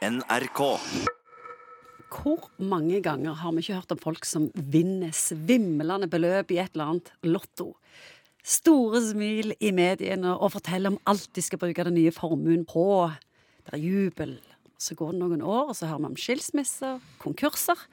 NRK. Hvor mange ganger har vi ikke hørt om folk som vinner svimlende beløp i et eller annet lotto? Store smil i mediene og forteller om alt de skal bruke den nye formuen på. Det er jubel. Så går det noen år, og så hører vi om skilsmisser, konkurser.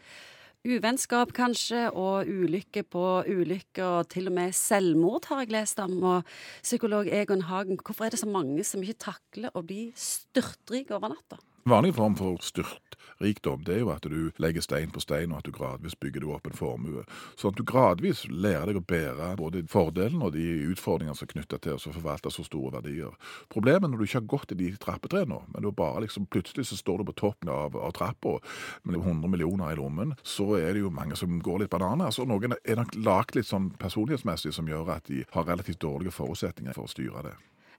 Uvennskap kanskje, og ulykke på ulykke, og til og med selvmord har jeg lest om. Og psykolog Egon Hagen, hvorfor er det så mange som ikke takler å bli styrtrike over natta? Vanlig form for styrtrikdom det er jo at du legger stein på stein, og at du gradvis bygger deg opp en formue. Sånn at du gradvis lærer deg å bære både fordelen og de utfordringene som er knytta til å forvalte så store verdier. Problemet når du ikke har gått i de trappetrærne, men du bare liksom plutselig så står du på toppen av, av trappa med 100 millioner i lommen, så er det jo mange som går litt bananas. Og noen er nok lagt litt sånn personlighetsmessig som gjør at de har relativt dårlige forutsetninger for å styre det.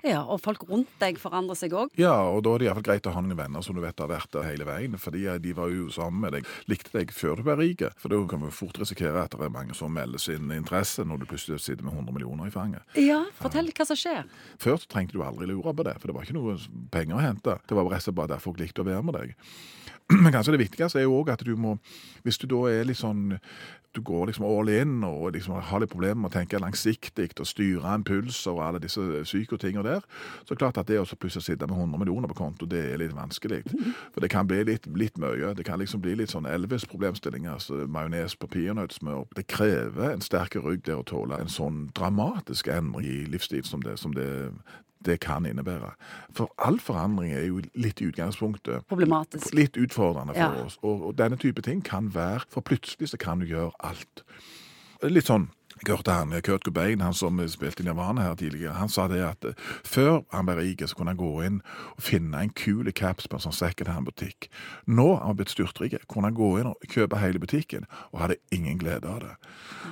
Ja, og folk rundt deg forandrer seg òg. Ja, og da er det iallfall greit å ha noen venner som du vet har vært der hele veien. Fordi de var jo sammen med deg, likte deg før du ble rik. For da kan vi fort risikere at det er mange som melder sin interesse når du plutselig sitter med 100 millioner i fanget. Ja, fortell hva som skjer. Før trengte du aldri lure på det, for det var ikke noe penger å hente. Det var rett og slett bare der folk likte å være med deg. Men kanskje det viktigste er jo òg at du må Hvis du da er litt sånn du går liksom all in og liksom har litt problemer med å tenke langsiktig og styre impulser og alle disse psykotingene der, så klart at det å plutselig sitte med 100 millioner på konto, det er litt vanskelig. For det kan bli litt, litt mye. Det kan liksom bli litt sånn Elvis-problemstillinger. Altså majones på peanøttsmør. Det krever en sterk rygg der å tåle en sånn dramatisk endring i livsstil som det, som det det kan innebære. For all forandring er jo litt i utgangspunktet Problematisk. litt utfordrende for Ja. oss. Og, og denne type ting kan være For plutselig så kan du gjøre alt. Litt sånn jeg hørte han, Kurt Cobain, han som spilte i Nirvana her tidligere, han sa det at eh, før han ble rik, så kunne han gå inn og finne en kul caps på en sånn secondhand-butikk. Nå har han blitt styrtrik, kunne han gå inn og kjøpe hele butikken, og hadde ingen glede av det.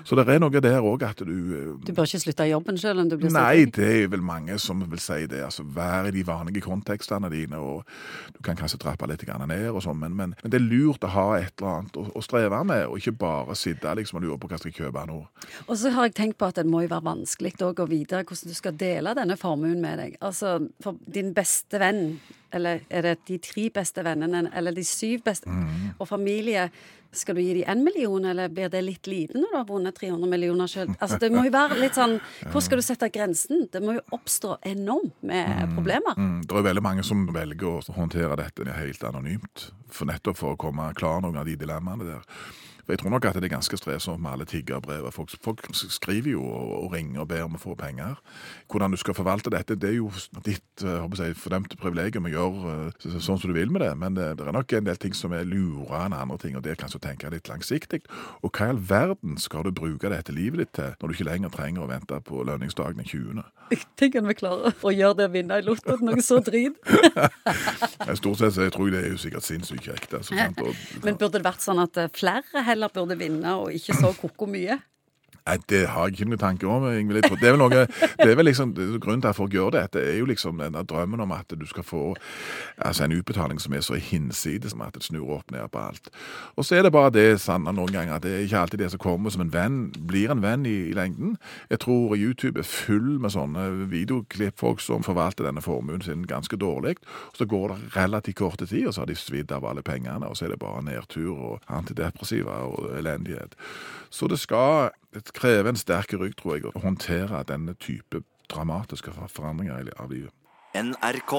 Så det er noe der òg at du eh, Du bør ikke slutte i jobben selv om du blir Nei, det er vel mange som vil si det. altså Vær i de vanlige kontekstene dine, og du kan kanskje trappe litt ned og sånn, men, men, men det er lurt å ha et eller annet å, å streve med, og ikke bare sitte liksom og lure på hva skal jeg kjøpe nå. Og så har jeg tenkt på at det må jo være vanskelig å å vite hvordan du skal dele denne formuen med deg. Altså, for din beste venn, eller er det de tre beste vennene, eller de syv beste, og familie, skal du gi dem én million, eller blir det litt lite når du har vunnet 300 millioner selv? Altså, det må jo være litt sånn Hvor skal du sette grensen? Det må jo oppstå enormt med problemer. Mm, det er veldig mange som velger å håndtere dette helt anonymt, for nettopp for å komme klar noen av de dilemmaene der. For Jeg tror nok at det er ganske strevsomt med alle tiggerbrev. Folk, folk skriver jo og, og ringer og ber om å få penger. Hvordan du skal forvalte dette, det er jo ditt eh, jeg, fordømte privilegium å gjøre eh, så- sånn som du vil med det. Men det, det er nok en del ting som er lurere enn andre ting, og det er kanskje å tenke litt langsiktig. Og hva i all verden skal du bruke dette livet ditt til når du ikke lenger trenger å vente på lønningsdagen den 20.? Tenk om vi klarer å gjøre det å vinne i Lotto noe så drit. Stort sett så jeg tror jeg det er jo sikkert sinnssykt kjekt. Altså, Men burde det vært sånn at eh, flere heller burde vinne, og ikke så koko mye? Nei, det har jeg ikke noen tanker om. Ingvild. Det er vel noe, det er vel liksom, Grunnen til at folk gjør det, det er jo liksom den drømmen om at du skal få altså en utbetaling som er så hinsides som at det snur opp ned på alt. Og så er det bare det sanne noen ganger at det er ikke alltid det som kommer som en venn, blir en venn i, i lengden. Jeg tror YouTube er full med sånne videoklipp, folk som forvalter denne formuen sin ganske dårlig. Og så går det relativt korte tid, og så har de svidd av alle pengene, og så er det bare nedtur og antidepressiva og elendighet. Så det skal det krever en sterk rygg, tror jeg, å håndtere denne type dramatiske forandringer av livet. NRK.